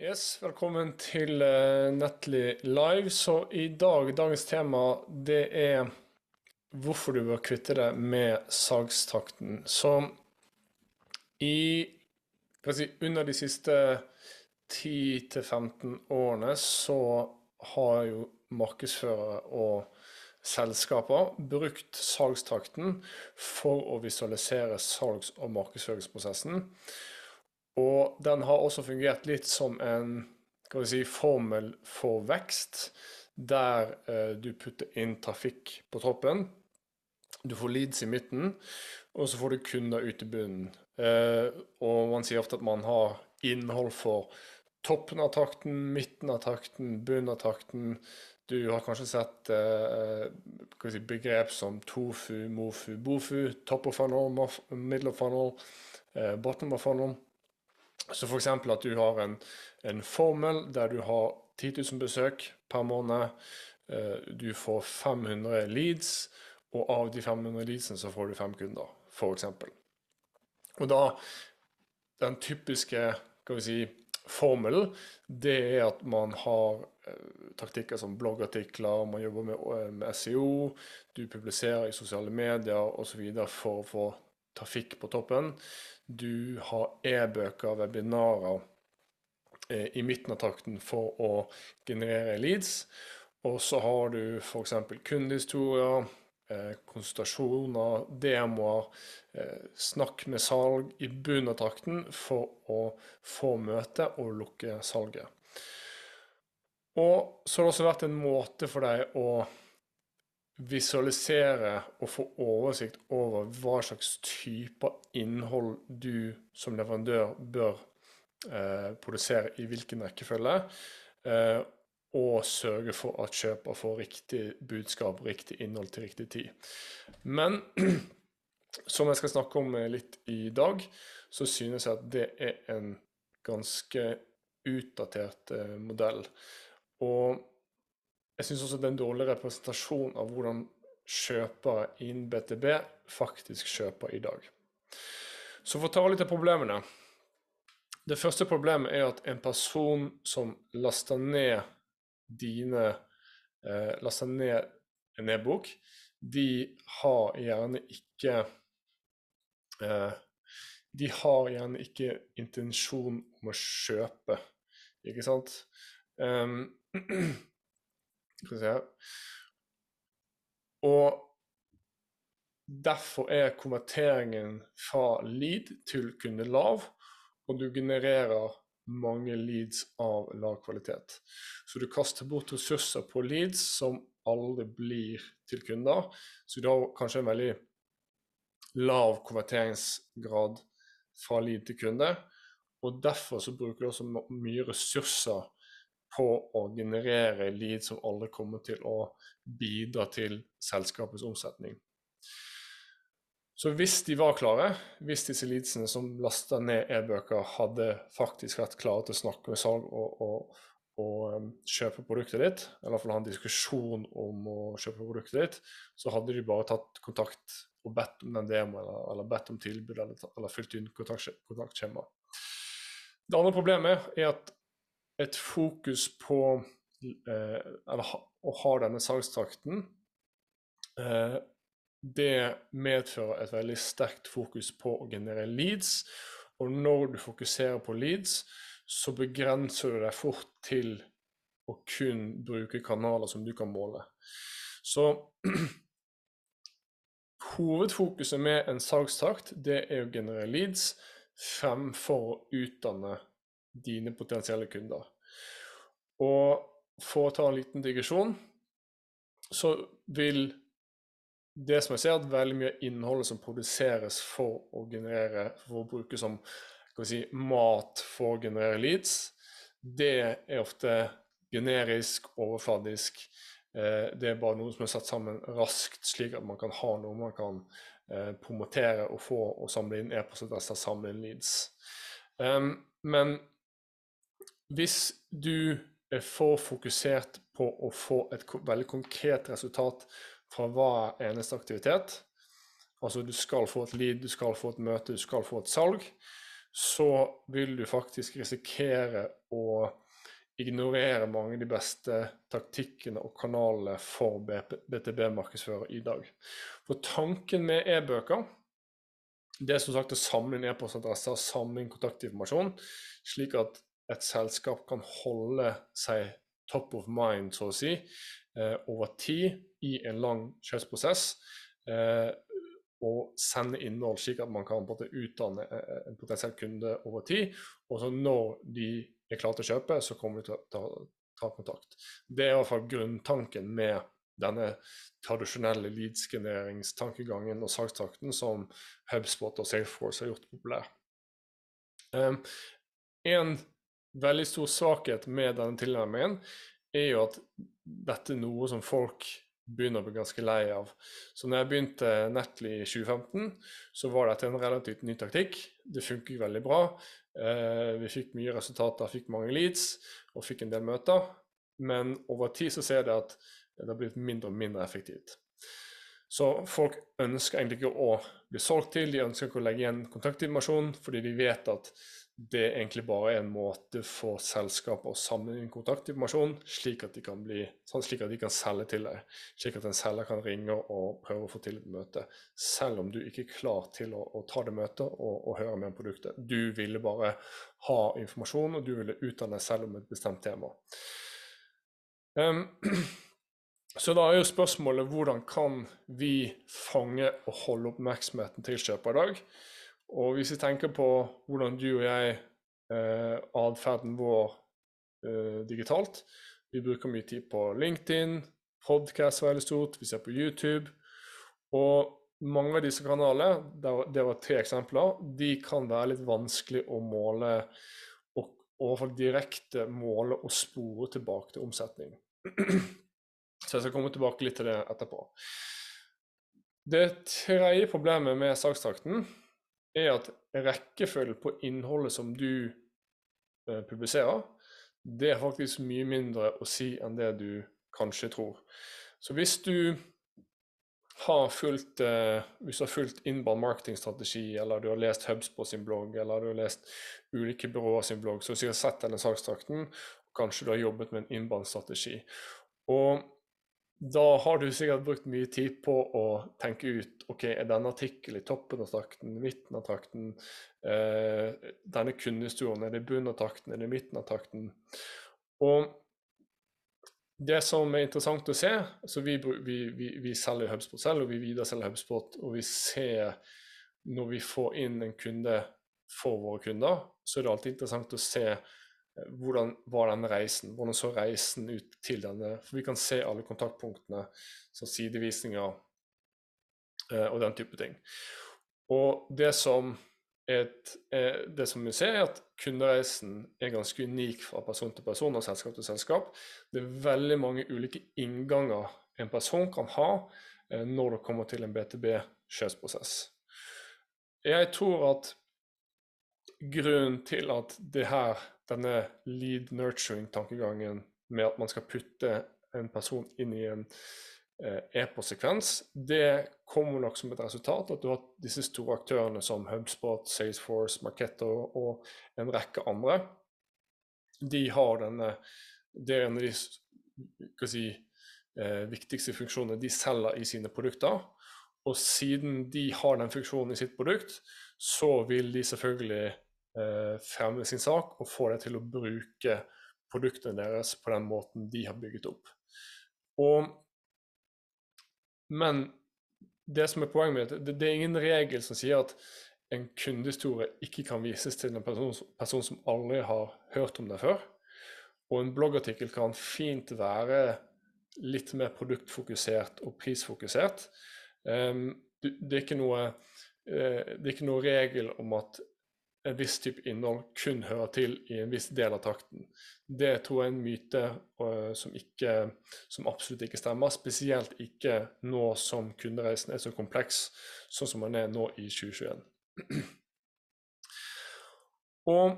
Yes, velkommen til uh, live. Så i dag, dagens tema, det er hvorfor du bør kvitte deg med salgstakten. Så i si, under de siste 10-15 årene så har jo markedsførere og selskaper brukt salgstakten for å visualisere salgs- og markedsføringsprosessen. Og den har også fungert litt som en si, formel for vekst, der eh, du putter inn trafikk på toppen. Du får leads i midten, og så får du kunder ut i bunnen. Eh, og man sier ofte at man har innhold for toppen av takten, midten av takten, bunnen av takten. Du har kanskje sett eh, si, begrep som tofu, mofu, bofu, top of funnel, middle of funnel, eh, bottom of funnel. Så f.eks. at du har en, en, formel der du har 10 000 besøk per måned. Eh, du får 500 leads, og av de 500 leadsene så får du fem kunder, f.eks. Og da Den typiske skal vi si, formelen, det er at man har eh, taktikker som bloggartikler, man jobber med, eh, SEO, du publiserer i sosiale medier osv. for å få trafikk på toppen. Du har e-bøker, webinarer eh, i midten av takten for å generere leads. Og så har du f.eks. kundehistorier, eh, konsultasjoner, demoer, eh, snakk med salg i bunnen av takten for å få møte og lukke salget. Og så har det også vært en måte for deg å visualisere og få oversikt over hva slags typer innhold du som leverandør bør eh, produsere i hvilken rekkefølge, eh, og sørge for at kjøper får riktig budskap, riktig innhold til riktig tid. Men som jeg skal snakke om litt i dag, så synes jeg at det er en ganske utdatert eh, modell. Og jeg syns også det er en dårlig representasjon av hvordan kjøpere innen BTB faktisk kjøper i dag. Så for å ta litt av problemene. Det første problemet er at en person som laster ned dine eh, laster ned en e-bok, de har gjerne ikke eh, De har gjerne ikke intensjon om å kjøpe, ikke sant? Um, Skal vi se Og derfor er konverteringen fra lead til kunde lav, og du genererer mange leads av lav kvalitet. Så du kaster bort ressurser på leads som aldri blir til kunder. Så du har kanskje en veldig lav konverteringsgrad fra lead til kunde. Og derfor så bruker du også mye ressurser på å generere lead som alle kommer til å bidra til selskapets omsetning. Så hvis de var klare, hvis disse leadsene som lasta ned e-bøker, hadde faktisk vært klare til å snakke med salg og, og, og um, kjøpe produktet ditt, eller iallfall ha en diskusjon om å kjøpe produktet ditt, så hadde de bare tatt kontakt og bedt om den demoen, eller, eller, bedt om tilbud, eller, eller fylt inn kontaktskjema. Det andre problemet er at et fokus på eh, Eller å ha denne salgstakten, eh, det medfører et veldig sterkt fokus på å generere leads. Og når du fokuserer på leads, så begrenser du deg fort til å kun bruke kanaler som du kan måle. Så hovedfokuset med en salgstakt det er å generere leads fremfor å utdanne dine potensielle kunder. Og for å ta en liten digresjon, så vil det som jeg ser, at veldig mye av innholdet som produseres for å generere, for å bruke som si, mat for å generere leads, det er ofte generisk, overfladisk. Eh, det er bare noe som er satt sammen raskt, slik at man kan ha noe man kan eh, promotere og få og samle inn e-postadresser, samle inn leads. Um, men hvis du er for fokusert på å få et veldig konkret resultat fra hver eneste aktivitet, altså du skal få et lead, du skal få et møte, du skal få et salg, så vil du faktisk risikere å ignorere mange av de beste taktikkene og kanalene for BTB-markedsfører i dag. For tanken med e-bøker det er som sagt å samle inn e-postadresser, samle inn kontaktinformasjon, slik at et selskap kan holde seg top of mind, så å si, eh, over tid i en lang kjøpsprosess. Eh, og sende innhold slik at man kan utdanne eh, en potensiell kunde over tid. Og så når de er klare til å kjøpe, så kommer de til å ta, ta kontakt. Det er i hvert fall grunntanken med denne tradisjonelle leads-genereringstankegangen og salgstakten som HubSpot og Salesforce har gjort populær. Um, en veldig stor svakhet med denne tilnærmingen er jo at dette er noe som folk begynner å bli ganske lei av. Så når jeg begynte Netly i 2015, så var dette en relativt ny taktikk. Det funket veldig bra. Eh, vi fikk mye resultater, fikk mange leads og fikk en del møter. Men over tid så ser jeg at det har blitt mindre og mindre effektivt. Så folk ønsker egentlig ikke å bli solgt til, de ønsker ikke å legge igjen kontaktinformasjon, fordi de vet at det egentlig bare er en måte for selskapet å samle inn kontaktinformasjon, slik at de kan, bli, sånn slik at de kan selge til deg. Slik at en selger kan ringe og prøve å få til et møte, selv om du ikke er klar til å, å ta det møtet og, og, høre mer om produktet. Du ville bare ha informasjon, og du ville utdanne deg selv om et bestemt tema. Um, så da er jo spørsmålet hvordan kan vi fange og holde oppmerksomheten til kjøper i dag? Og hvis vi tenker på hvordan du og jeg eh, atferden vår eh, digitalt Vi bruker mye tid på LinkedIn, podcast veldig stort, vi ser på YouTube. Og mange av disse kanalene, det var tre eksempler, de kan være litt vanskelig å måle og, fall direkte måle og spore tilbake til omsetning. Så jeg skal komme tilbake litt til det etterpå. Det tredje problemet med sakstrakten er at rekkefølgen på innholdet som du eh, publiserer, det er faktisk mye mindre å si enn det du kanskje tror. Så hvis du har fulgt, eh, hvis du har fulgt innbar marketingstrategi, eller du har lest HubSpot sin blogg, eller du har lest ulike byråer sin blogg, så har du sikkert sett denne sakstrakten, kanskje du har jobbet med en innbandstrategi. Og da har du sikkert brukt mye tid på å tenke ut ok, er denne artikkelen i toppen av trakten, midten av trakten, eh, denne kundehistorien, er det i bunnen av trakten, er det i midten av trakten? Og det som er interessant å se så Vi, vi, vi, vi selger HubSpot selv, og vi videreselger HubSpot, og vi ser når vi får inn en kunde for våre kunder, så er det alltid interessant å se hvordan var denne reisen? Hvordan så reisen ut til denne? For vi kan se alle kontaktpunktene, som sidevisninger eh, og den type ting. Og det som, et, eh, det som vi ser, er at kundereisen er ganske unik fra person til person og selskap til selskap. Det er veldig mange ulike innganger en person kan ha eh, når det kommer til en BTB-kjøpsprosess. Jeg tror at grunnen til at det her denne lead nurturing-tankegangen med at man skal putte en person inn i en eh, e-postsekvens, det kommer nok som et resultat at du har disse store aktørene som HubSpot, Salesforce, Marketo og en rekke andre. De har denne Det er en av de si, eh, viktigste funksjonene de selger i sine produkter. Og siden de har den funksjonen i sitt produkt, så vil de selvfølgelig fremme sin sak og få deg til å bruke produktene deres på den måten de har bygget opp. Og, men det som er poenget mitt, det, det er ingen regel som sier at en kundehistorie ikke kan vises til en person, person som aldri har hørt om det før. Og en bloggartikkel kan fint være litt mer produktfokusert og prisfokusert. Um, det, er ikke noe, uh, det er ikke noe regel om at en viss type innhold kun hører til i en viss del av takten. Det tror jeg er en myte uh, som, ikke, som, absolutt ikke stemmer. Spesielt ikke nå som kundereisen er så kompleks, sånn som den er nå i 2021. Og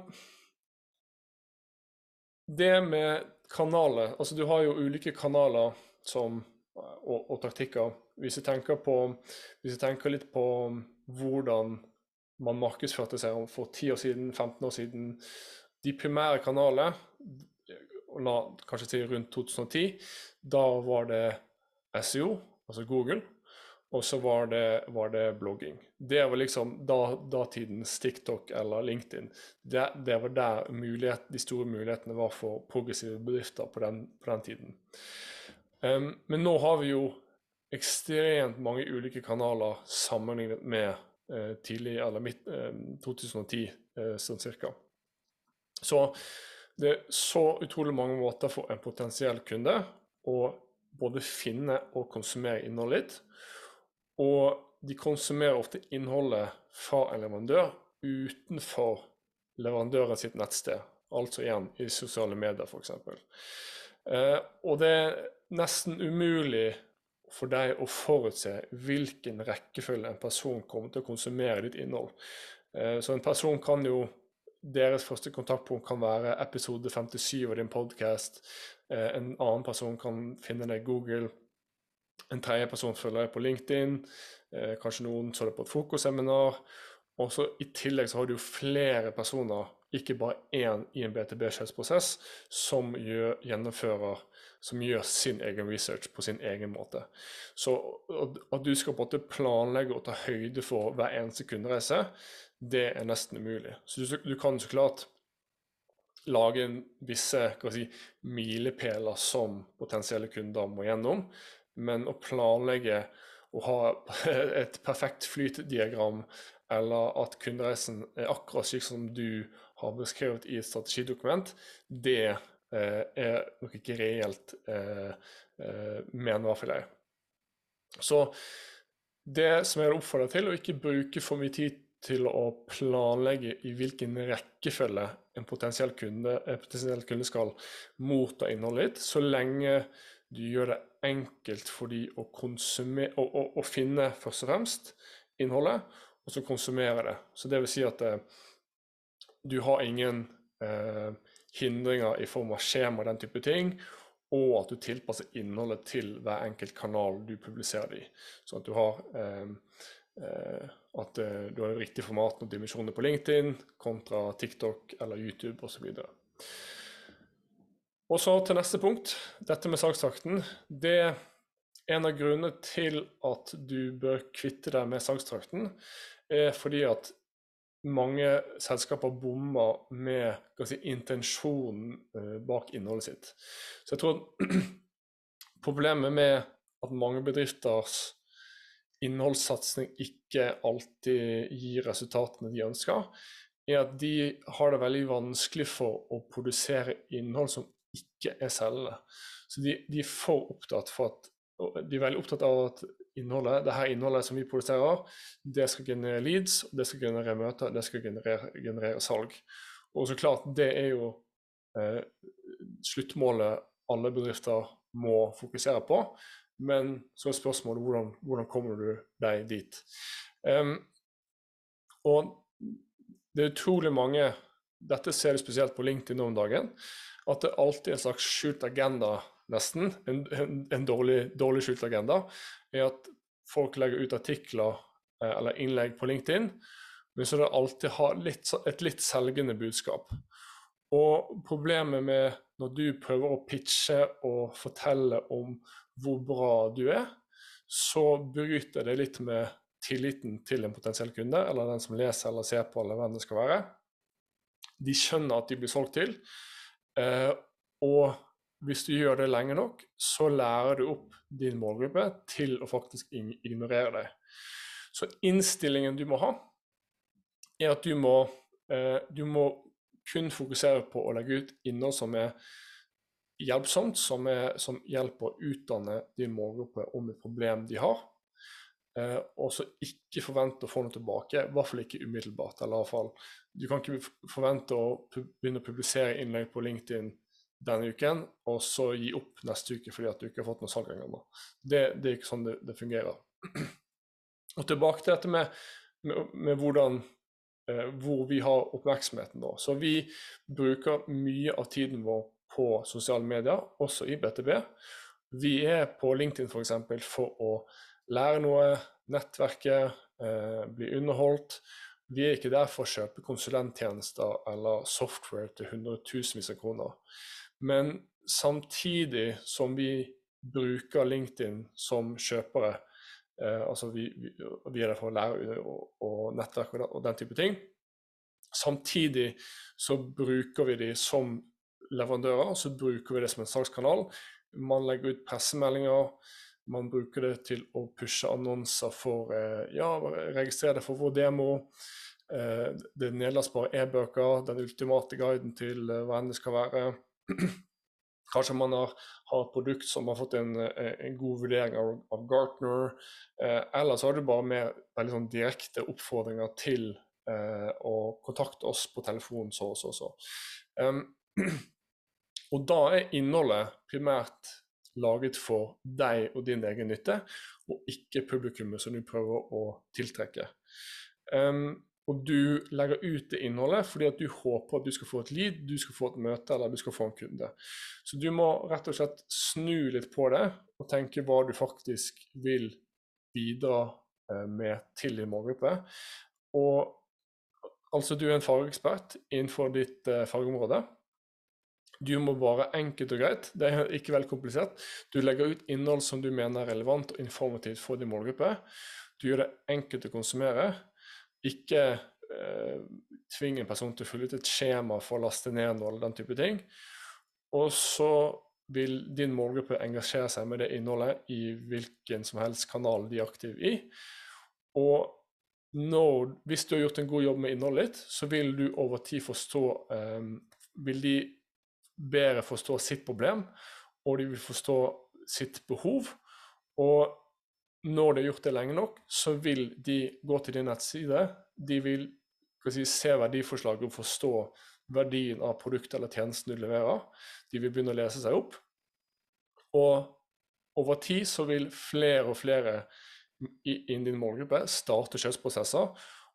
det med kanaler Altså, du har jo ulike kanaler som, og, og taktikker. Hvis jeg tenker, tenker litt på hvordan man markedsførte seg om for 10 år siden, 15 år siden. De primære kanalene, kanskje til rundt 2010, da var det SEO, altså Google, og så var det, var det blogging. Det var liksom da, datidens TikTok eller LinkedIn. Det, det var der mulighet, de store mulighetene var for progressive bedrifter på den, på den tiden. Um, men nå har vi jo ekstremt mange ulike kanaler sammenlignet med tidlig, eller midt, uh, 2010 uh, sånn cirka. Så det er så utrolig mange måter for en potensiell kunde å både finne og konsumere innholdet ditt. Og de konsumerer ofte innholdet fra en leverandør utenfor leverandøren sitt nettsted. Altså igjen i sosiale medier, f.eks. Eh, og det er nesten umulig for deg å forutse hvilken rekkefølge en person kommer til å konsumere ditt innhold. Eh, så en person kan jo Deres første kontaktpunkt kan være episode 57 av din podkast. Eh, en annen person kan finne deg i Google en tredje person følger deg på LinkedIn. Eh, kanskje noen så deg på et fokusseminar. Og så I tillegg så har du jo flere personer, ikke bare én i en BTB-kjøpsprosess, som gjennomfører som gjør sin egen research på sin egen måte. Så at du skal på en måte planlegge og ta høyde for hver eneste kundereise, det er nesten umulig. Så du, du kan så klart lage visse si, milepæler som potensielle kunder må gjennom, men å planlegge å ha et perfekt flytdiagram, eller at kundereisen er akkurat slik som du har beskrevet i et strategidokument, det er nok ikke reelt, eh, eh, mener jeg. Så det som jeg oppfordrer oppfordre til, å ikke bruke for mye tid til å planlegge i hvilken rekkefølge en potensiell kunde, en potensiell kunde skal motta innholdet ditt, så lenge du gjør det enkelt for dem å, å, å, å, finne først og fremst innholdet, og så konsumere det. Så det vil si at eh, du har ingen eh, hindringer i form av skjema og den type ting, og at du tilpasser innholdet til hver enkelt kanal du publiserer det i. Sånn at du har eh, eh at eh, du har riktig format og dimensjoner på LinkedIn kontra TikTok eller YouTube osv. Og så til neste punkt, dette med salgstakten. Det er en av grunnene til at du bør kvitte deg med salgstrakten, er fordi at mange selskaper bommer med si, intensjonen uh, bak innholdet sitt. Så jeg tror problemet med at mange bedrifters innholdssatsing ikke alltid gir resultatene de ønsker, er at de har det veldig vanskelig for å produsere innhold som ikke er selgende. Så de, de, er for for at de er veldig opptatt av at innholdet, det her innholdet som vi produserer, det skal generere leads, det skal generere møter, det skal generere, generere salg. Og så klart, det er jo eh, sluttmålet alle bedrifter må fokusere på. Men så er spørsmålet hvordan, hvordan kommer du deg dit. Um, og det er utrolig mange Dette ser du spesielt på LinkedIn om dagen at det alltid er en slags skjult agenda, nesten, en, en, en dårlig, dårlig, skjult agenda, er at folk legger ut artikler eh, eller innlegg på LinkedIn, men så det alltid har litt, et litt selgende budskap. Og problemet med når du prøver å pitche og fortelle om hvor bra du er, så bryter det litt med tilliten til en potensiell kunde, eller den som leser eller ser på, eller hvem det skal være. De skjønner at de blir solgt til, Eh, og hvis du gjør det lenge nok, så lærer du opp din målgruppe til å faktisk ignorere deg. Så innstillingen du må ha, er at du må, eh, du må kun fokusere på å legge ut innhold som er hjelpsomt, som, er, som hjelper å utdanne din målgruppe om et problem de har. Eh, og så ikke forvente å få noe tilbake, i hvert fall ikke umiddelbart. eller i hvert fall, Du kan ikke forvente å begynne å publisere innlegg på LinkedIn denne uken, og så gi opp neste uke fordi at du ikke har fått noe salg engang. Det, det er ikke sånn det, det, fungerer. Og tilbake til dette med, med, med hvordan, eh, hvor vi har oppmerksomheten. Da. Så vi bruker mye av tiden vår på sosiale medier, også i BTB. Vi er på LinkedIn f.eks. For, eksempel, for å lære noe, nettverke, eh, bli underholdt. vi er ikke der for å kjøpe konsulenttjenester eller software til hundretusenvis av kroner. Men samtidig som vi bruker LinkedIn som kjøpere, eh, altså vi, vi, vi, er der for å lære og, og nettverk og, den type ting, samtidig så bruker vi de som leverandører, så bruker vi det som en salgskanal. Man legger ut pressemeldinger, man bruker det til å pushe annonser for eh, Ja, registrere det for vår demo. Eh, det er nedlastbare e-bøker, den ultimate guiden til eh, hva enn det skal være. Kanskje man har, har, produkt som har fått en, en god vurdering av, av Gartner. Eh, eller så har du bare mer veldig sånn direkte oppfordringer til eh, å kontakte oss på telefon så og så. så. Um, og da er innholdet primært laget for deg og din egen nytte, og ikke publikummet som du prøver å tiltrekke. Um, og du legger ut det innholdet fordi at du håper at du skal få et lead, du skal få et møte eller du skal få en kunde. Så du må rett og slett snu litt på det og tenke hva du faktisk vil bidra uh, med til din målgruppe. Og altså du er en fagekspert innenfor ditt uh, fagområde. Du må bare enkelt og greit, det er ikke veldig komplisert. Du legger ut innhold som du mener er relevant og informativt for din målgruppe. Du gjør det enkelt å konsumere. Ikke eh, tvinge en person til å fylle ut et skjema for å laste ned noe eller den type ting. Og så vil din målgruppe engasjere seg med det innholdet i hvilken som helst kanal de er aktive i. Og når, hvis du har gjort en god jobb med innholdet ditt, så vil du over tid forstå eh, Vil de bedre forstå sitt problem, og de vil forstå sitt behov. Og når de har gjort det lenge nok, så vil de gå til din nettside. De vil si, se verdiforslaget og forstå verdien av produktet eller tjenesten du leverer. De vil begynne å lese seg opp. Og over tid så vil flere og flere innen din målgruppe starte kjøpsprosesser,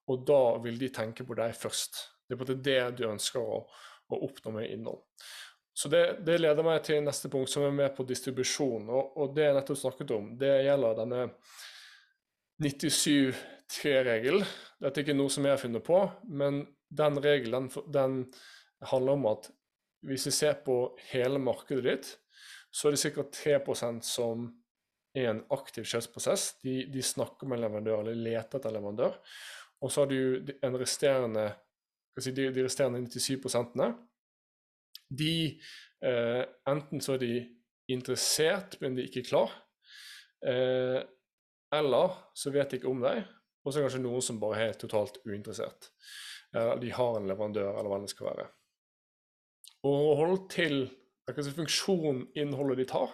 og da vil de tenke på deg først. Det er på det du ønsker å, å oppnå med innhold. Så det, det, leder meg til neste punkt, som er med på distribusjon. Og, og det jeg nettopp snakket om, det gjelder denne 97-3-regelen. Dette er ikke noe som jeg har funnet på, men den regelen den handler om at hvis vi ser på hele markedet ditt, så er det ca. 3% som er en aktiv kjøpsprosess. De, de, snakker med leverandør eller leter etter leverandør. Og så har du en resterende, si, de, de resterende 97 de eh, Enten så er de interessert, men de er ikke klar. Eh, eller så vet de ikke om deg, og så er det kanskje noen som bare er totalt uinteressert. Eh, de har en leverandør, eller hva det skal være. Og hold til si, funksjonen innholdet de tar,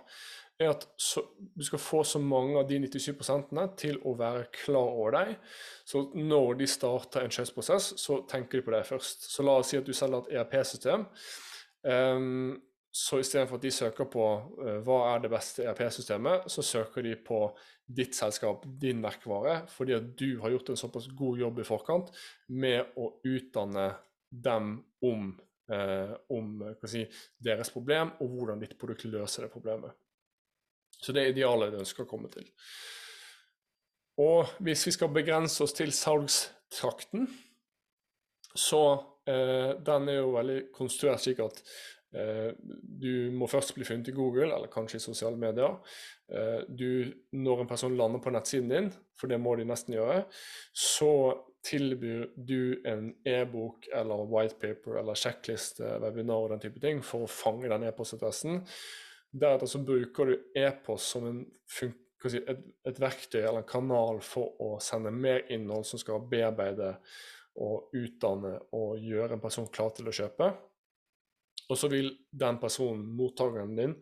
er at så, du skal få så mange av de 97% til å være klar over deg. Så når de starter en kjøpsprosess, så tenker de på deg først. Så la oss si at du selger et ERP-system. Um, så istedenfor at de søker på uh, hva er det beste ERP-systemet, så søker de på ditt selskap, din merkevare, fordi at du har gjort en såpass god jobb i forkant med å utdanne dem om, uh, om si, deres problem, og hvordan ditt produkt løser det problemet. Så det er idealet du ønsker å komme til. Og hvis vi skal begrense oss til salgstrakten, så eh, den er jo veldig konstruert slik at eh, du må først bli funnet i Google, eller kanskje i sosiale medier. Eh, du, når en person lander på nettsiden din, for det må de nesten gjøre, så tilbyr du en e-bok eller whitepaper eller sjekkliste, webinar og den type ting for å fange den e-postadressen. Deretter så bruker du e-post som en et, et, verktøy eller en kanal for å sende mer innhold som skal bearbeide og utdanne og gjøre en person klar til å kjøpe. Og så vil den personen, mottakeren din,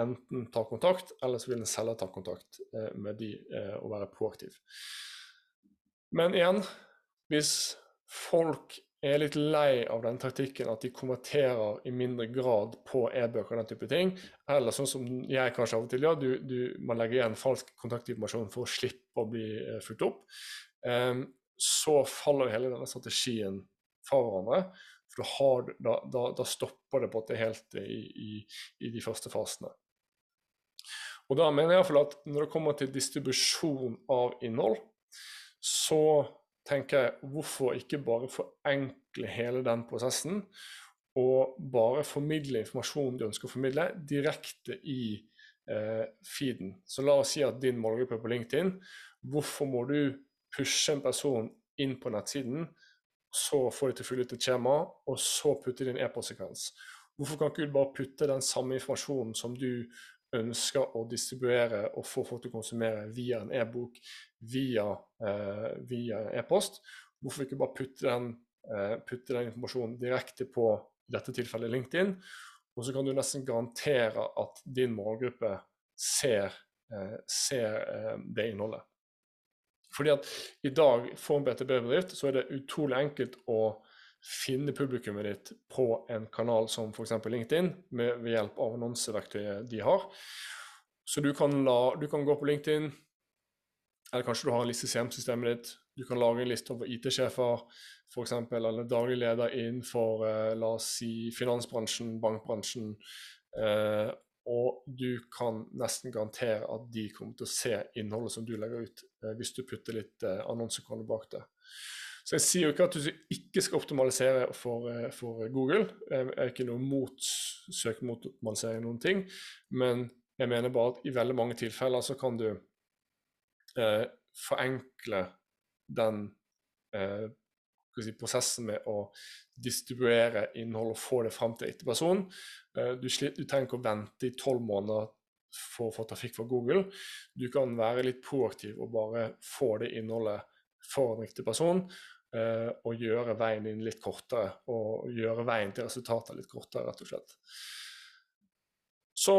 enten ta kontakt, eller så vil en selger ta kontakt eh, med de eh, og være proaktiv. Men igjen, hvis folk er litt lei av den taktikken at de konverterer i mindre grad på e-bøker og den type ting, eller sånn som jeg kanskje av og til gjør, du, man legger igjen falsk kontaktinformasjon for å slippe å bli uh, fulgt opp, så faller hele denne strategien fra hverandre. For har, da, da, da, stopper det på en helt i, i, i, de første fasene. Og da mener jeg at når det kommer til distribusjon av innhold, så tenker jeg hvorfor ikke bare forenkle hele den prosessen og bare formidle informasjonen du ønsker å formidle, direkte i eh, feeden. Så la oss si at din målgruppe er på LinkedIn. Hvorfor må du pushe en person inn på nettsiden, så få de til fylle ut et skjema, og så putte de inn en e-postsekvens? Hvorfor kan ikke du bare putte den samme informasjonen som du ønsker å distribuere og få folk til å konsumere via en e-bok, via eh, e-post? Hvorfor ikke bare putte den, eh, putte den informasjonen direkte på i dette tilfellet LinkedIn, og så kan du nesten garantere at din målgruppe ser, eh, ser eh, det innholdet. Fordi at i dag for en BTB-bedrift så er det utrolig enkelt å finne publikummet ditt på en kanal som f.eks. LinkedIn, med, ved hjelp av annonseverktøyet de har. Så du kan, la, du kan gå på LinkedIn, eller kanskje du har en liste i CM-systemet ditt. Du kan lage en liste over IT-sjefer, f.eks., eller daglig leder innenfor eh, la oss si finansbransjen, bankbransjen. Eh, og du kan nesten garantere at de kommer til å se innholdet som du legger ut, eh, hvis du putter litt eh, annonsekroner bak det. Så jeg sier jo ikke at du ikke skal optimalisere for, eh, for Google. Jeg er ikke noe mot søk mot optimalisering noen ting, men jeg mener bare at i veldig mange tilfeller så kan du eh, forenkle den eh, si, prosessen med å distribuere innhold og få det fram til riktig. Eh, du, du, trenger ikke å vente i tolv måneder for å få trafikk fra Google. Du kan være litt proaktiv og bare få det innholdet for en riktig person. Eh, og gjøre veien din litt kortere, og gjøre veien til resultatet litt kortere, rett og slett. Så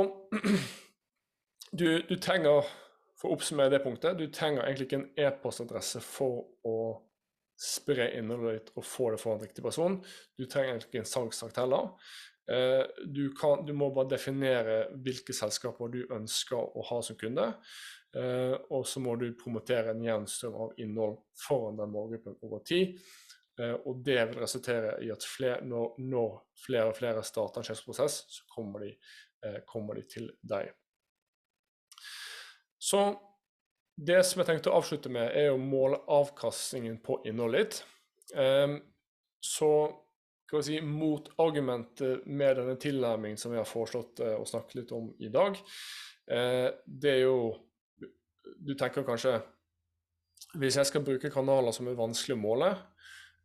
du, du trenger, for å oppsummere det punktet, du trenger egentlig ikke en e-postadresse for å spre innholdet ditt og få det for en riktig person. Du trenger egentlig ikke en salgstakt heller. Eh, du, kan, du, må bare definere hvilke selskaper du ønsker å ha som kunde. Eh, og så må du promotere en jevn av innhold foran den målgruppen over tid. Eh, og det vil resultere i at flere, når, når, flere og flere starter en kjøpsprosess, så kommer de, kommer de til deg. Så det som jeg tenkte å avslutte med, er å måle avkastningen på innholdet ditt. Um, så skal vi si, motargumentet med denne tilnærmingen som vi har foreslått uh, å snakke litt om i dag, uh, det er jo Du tenker kanskje Hvis jeg skal bruke kanaler som er vanskelig å måle,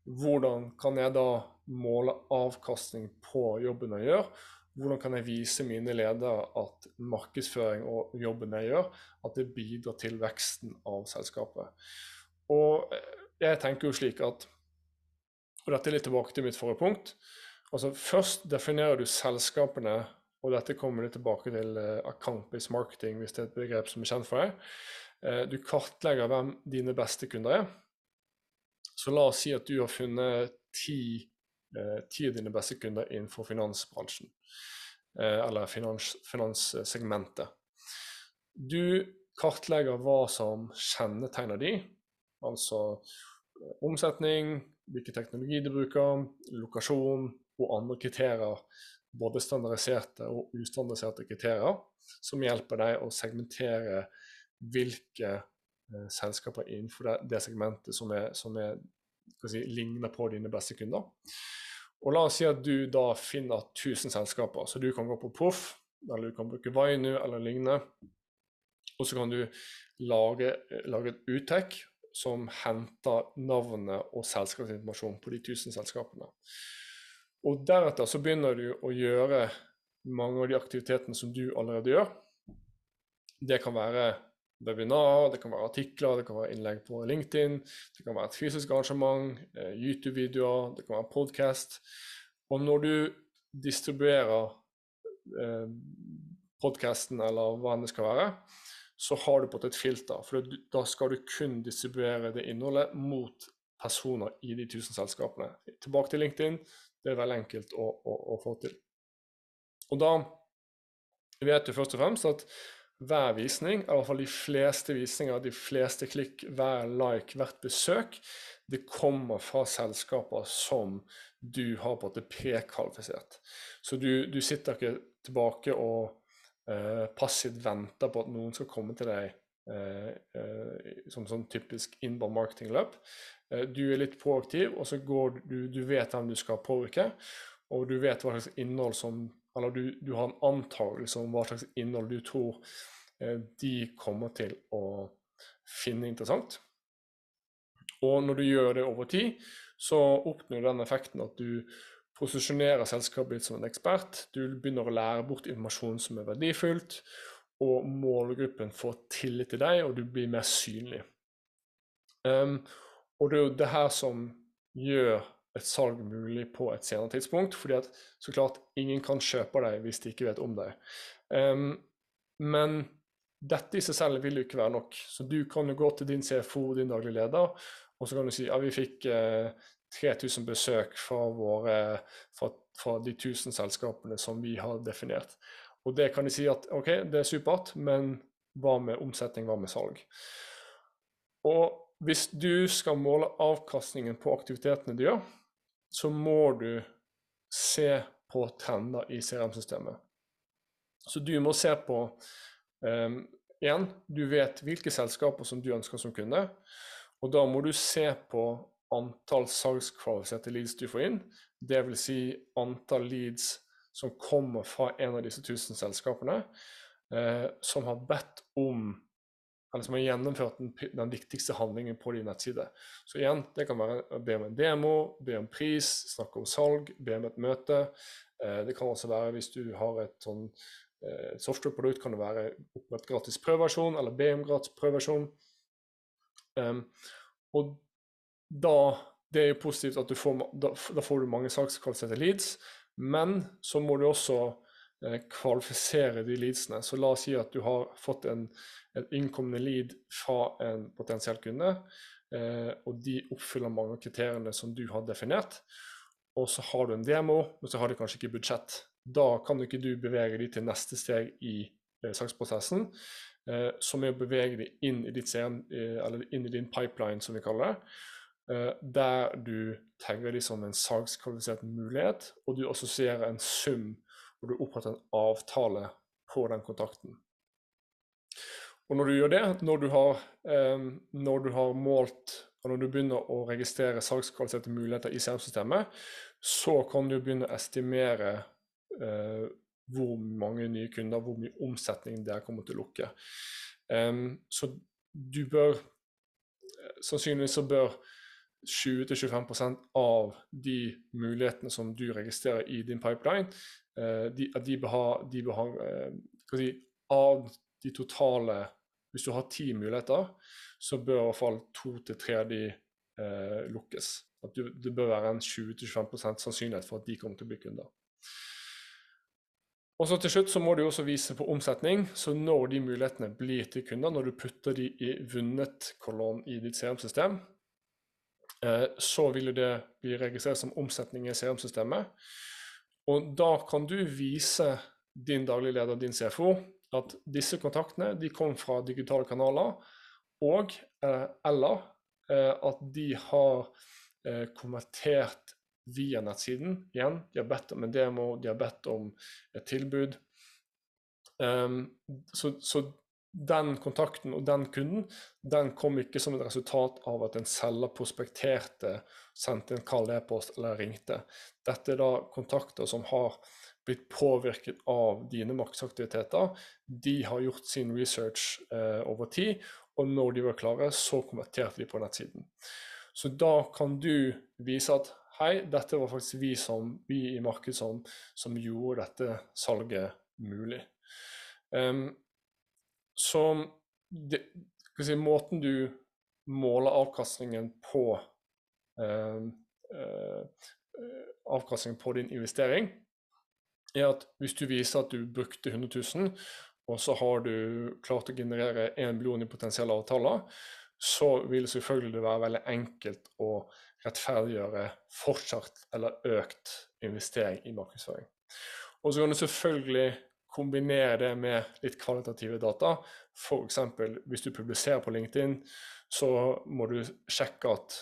hvordan kan jeg da måle avkastning på jobben jeg gjør? Hvordan kan jeg vise mine ledere at markedsføring og jobben jeg gjør, at det bidrar til veksten av selskapet? Og jeg tenker jo slik at Og dette er litt tilbake til mitt forrige punkt. altså Først definerer du selskapene, og dette kommer litt tilbake til uh, account-based marketing, hvis det er et begrep som er kjent for deg. Uh, du kartlegger hvem dine beste kunder er. Så la oss si at du har funnet ti Eh, ti av dine beste kunder innenfor finansbransjen, Uh, eller finans, finanssegmentet. Du kartlegger hva som kjennetegner de, altså eh, omsetning, hvilken teknologi du bruker, lokasjon og andre kriterier, både standardiserte og ustandardiserte kriterier, som hjelper deg å segmentere hvilke eh, selskaper innenfor det, det segmentet som, er, som er, si, ligner på dine beste kunder. Og la oss si at du da finner 1000 selskaper, så du kan gå på Proff, eller du kan bruke Vainu eller lignende. Og så kan du lage, lage et uttek som henter navnet og selskapsinformasjon på de 1000 selskapene. Og deretter så begynner du å gjøre mange av de aktivitetene som du allerede gjør. Det kan være webinar, det kan være artikler, det kan være innlegg på LinkedIn, det kan være et fysisk arrangement, eh, YouTube-videoer, det kan være podkast. Og når du distribuerer eh, podkasten eller hva det skal være, så har du på et filter. For da skal du kun distribuere det innholdet mot personer i de tusen selskapene. Tilbake til LinkedIn. Det er veldig enkelt å, å, å få til. Og da vet du først og fremst at hver visning, i hvert fall de fleste visninger, de fleste klikk, hver like, hvert besøk, det kommer fra selskaper som du har på en måte prekvalifisert. Så du, du, sitter ikke tilbake og eh, passivt venter på at noen skal komme til deg eh, eh, som sånn typisk inbound marketing-løp. Du er litt proaktiv, og så går du, du vet hvem du skal påvirke. Og du vet hva slags innhold som Eller du, du har en antakelse om hva slags innhold du tror de kommer til å finne interessant. Og når du gjør det over tid, så oppnår du den effekten at du posisjonerer selskapet ditt som en ekspert. Du begynner å lære bort informasjon som er verdifullt og målgruppen får tillit til deg, og du blir mer synlig. Um, og det er jo det her som gjør et salg mulig på et senere tidspunkt, fordi at så klart ingen kan kjøpe deg hvis de ikke vet om deg. Um, men dette i seg selv vil jo ikke være nok. Så du kan jo gå til din CFO, din daglige leder, og så kan du si ja, vi fikk eh, 3000 besøk fra, våre, fra, fra de 1000 selskapene som vi har definert. Og det kan de si at OK, det er supert, men hva med omsetning, hva med salg? Og hvis du skal måle avkastningen på aktivitetene du gjør, så må du se på trender i CRM-systemet. Så du må se på um, Igjen, du vet hvilke selskaper som du ønsker som kunde. Og da må du se på antall salgskvalifiserte leads du får inn. Dvs. Si antall leads som kommer fra en av disse tusen selskapene, eh, som har bedt om eller som har gjennomført den, den, viktigste handlingen på din nettside. Så igjen, det kan være å be om en demo, be om pris, snakke om salg, be om et møte. Eh, det kan også være hvis du har et sånn eh, software-produkt, kan det være opprett gratis prøveversjon, eller be om gratis prøveversjon. Um, og da Det er jo positivt at du får, da, da får du mange sakskvalifiserte leads. Men så må du også eh, kvalifisere de leadsene. Så la oss si at du har fått en, en innkommende lead fra en potensiell kunde, eh, og de oppfyller mange av kriteriene som du har definert. Og så har du en demo, men så har de kanskje ikke budsjett. Da kan du ikke du bevege de til neste steg i eh, saksprosessen, eh, som er å bevege de inn i, ditt, eh, inn i din pipeline, som vi kaller det. Eh, der du tagger de som en salgskvalifisert mulighet, og du assosierer en sum, og du oppretter en avtale på den kontakten. Og når du gjør det, når du har, eh, når du har målt og når du begynner å registrere salgskvalifiserte muligheter i CRM-systemet, så kan du begynne å estimere eh, hvor mange nye kunder, hvor mye omsetning det kommer til å lukke. Um, så du bør Sannsynligvis så bør 20-25% av de mulighetene som du registrerer i din pipeline, eh, de, de bør ha, de bør ha eh, si, Av de totale Hvis du har ti muligheter, så bør i hvert fall to til tre av de eh, lukkes. At du, det bør være en 20-25% sannsynlighet for at de kommer til å bli kunder. Og så Til slutt så må du også vise på omsetning. Så når de mulighetene blir til kunder, når du putter de i vunnet-kolonn i ditt CRM-system, Eh, så vil det bli registrert som omsetning i CRM-systemet. Og da kan du vise din daglig leder, din CFO, at disse kontaktene de kom fra digitale kanaler, og eh, eller eh, at de har konvertert via nettsiden. Igjen, de har bedt om en demo, de har bedt om et tilbud. Um, så, så, den kontakten og den kunden den kom ikke som et resultat av at en selger prospekterte, sendte en kald e-post eller ringte. Dette er da kontakter som har blitt påvirket av dine markedsaktiviteter. De har gjort sin research eh, over tid, og når de var klare, så konverterte de på nettsiden. Så da kan du vise at hei, dette var faktisk vi, som, vi i markedet som, som gjorde dette salget mulig. Um, så det, si, måten du måler avkastningen på eh, eh, avkastningen på din investering, er at hvis du viser at du brukte 100 000, og så har du klart å generere 1 million i potensielle avtaler, så vil selvfølgelig det være veldig enkelt å rettferdiggjøre fortsatt eller økt investering i markedsføring. Og så kan du selvfølgelig kombinere det med litt kvalitative data. F.eks. hvis du publiserer på LinkedIn, så må du sjekke at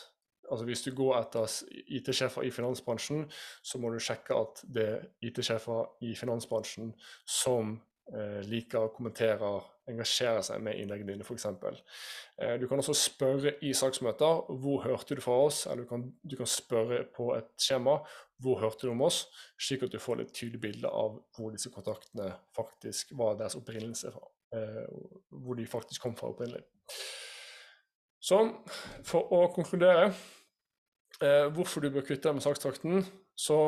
altså Hvis du går etter IT-sjefer i finansbransjen, så må du sjekke at det er IT-sjefer i finansbransjen som eh, liker og kommenterer engasjere seg med innleggene dine, f.eks. Eh, du kan også spørre i saksmøter hvor hørte du fra oss, eller du kan, du kan, spørre på et skjema hvor hørte du om oss, slik at du får et tydelig bilde av hvor disse kontaktene faktisk var deres opprinnelse fra. Eh, hvor de faktisk kom fra opprinnelig. Så for å konkludere eh, hvorfor du bør kvitte deg med sakstrakten, så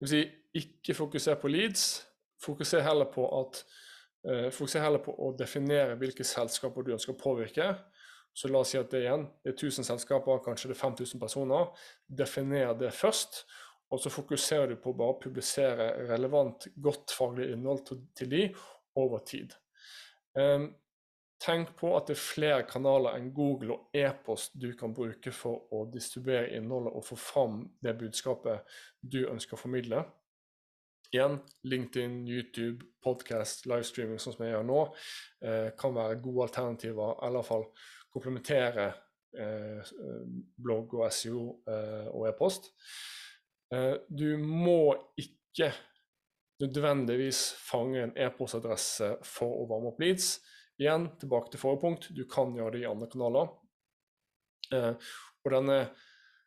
vil si, ikke fokuser på leads. Fokuser heller på, at, fokuser heller på å definere hvilke selskaper du ønsker å påvirke. Så la oss si at det igjen det er 1000 selskaper, kanskje det er 5000 personer. Definer det først. Og så fokuserer du på å publisere relevant, godt faglig innhold til, til de over tid. Um, Tenk på at det er flere kanaler enn Google og e-post du kan bruke for å distribuere innholdet og få fram det budskapet du ønsker å formidle. Igjen, LinkedIn, YouTube, podcast, livestreaming, sånn som jeg gjør nå, eh, kan være gode alternativer, eller iallfall komplementere eh, blogg og SEO eh, og e-post. Eh, du må ikke nødvendigvis fange en e-postadresse for å varme opp leads. Igjen, tilbake til forrige punkt, du kan gjøre det i andre kanaler. Eh, og denne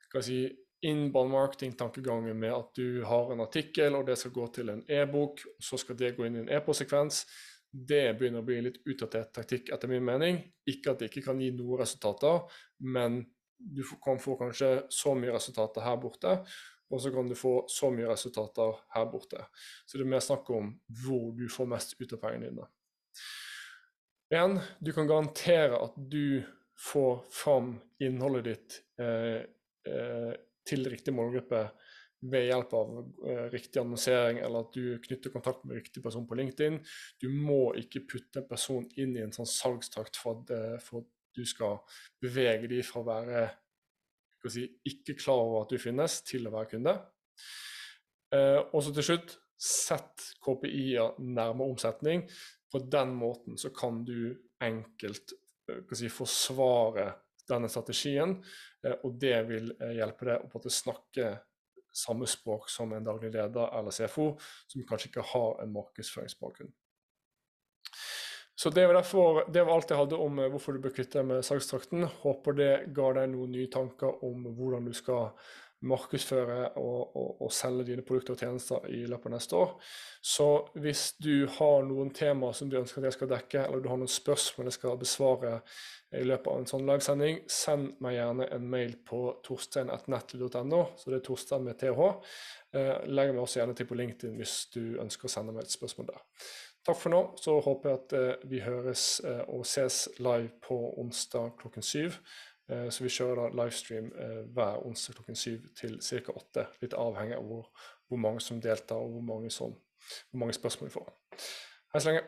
skal jeg si, inbound marketing-tankegangen med at du har en artikkel, og det skal gå til en e-bok, så skal det gå inn i en e-postsekvens, det begynner å bli litt utdatert taktikk, etter min mening. Ikke at det ikke kan gi noen resultater, men du kan få kanskje så mye resultater her borte, og så kan du få så mye resultater her borte. Så det er mer snakk om hvor du får mest ut av pengene dine. En, du kan garantere at du får fram innholdet ditt eh, eh, til riktig målgruppe ved hjelp av eh, riktig annonsering, eller at du knytter kontakt med riktig person på LinkedIn. Du må ikke putte en person inn i en sånn salgstakt for at, eh, for at du skal bevege dem fra å være si, ikke klar over at du finnes, til å være kunde. Eh, og så til slutt, sett KPI-er nærme omsetning. På den måten så kan du enkelt eh, si, forsvare denne strategien, eh, og det vil eh, hjelpe deg å snakke samme språk som en daglig leder eller CFO, som kanskje ikke har en markedsføringsbakgrunn. Så det var, derfor, det var, alt jeg hadde om hvorfor du bør kvitte deg med salgstrakten. Håper det ga deg noen nye tanker om hvordan du skal markedsføre og, og, og, selge dine produkter og tjenester i løpet av neste år. Så hvis du har noen temaer som du ønsker at jeg skal dekke, eller du har noen spørsmål jeg skal besvare i løpet av en sånn livesending, send meg gjerne en mail på torstein.nettly.no, så det er Torstein med TH. Eh, legg meg også gjerne til på LinkedIn hvis du ønsker å sende meg et spørsmål der. Takk for nå. Så håper jeg at eh, vi høres eh, og ses live på onsdag klokken syv. Eh, så vi kjører da livestream eh, hver onsdag klokken syv til ca. åtte. Litt avhengig av hvor, hvor, mange som deltar og hvor mange, som, hvor mange spørsmål vi får. Hei så lenge.